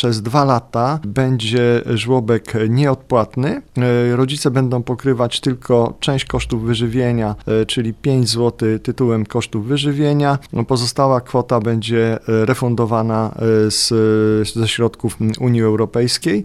przez dwa lata będzie żłobek nieodpłatny. E, rodzice będą pokrywać tylko część kosztów wyżywienia, e, czyli 5 zł tytułem kosztów wyżywienia. No, pozostała kwota będzie e, refundowana z, ze środków Unii Europejskiej.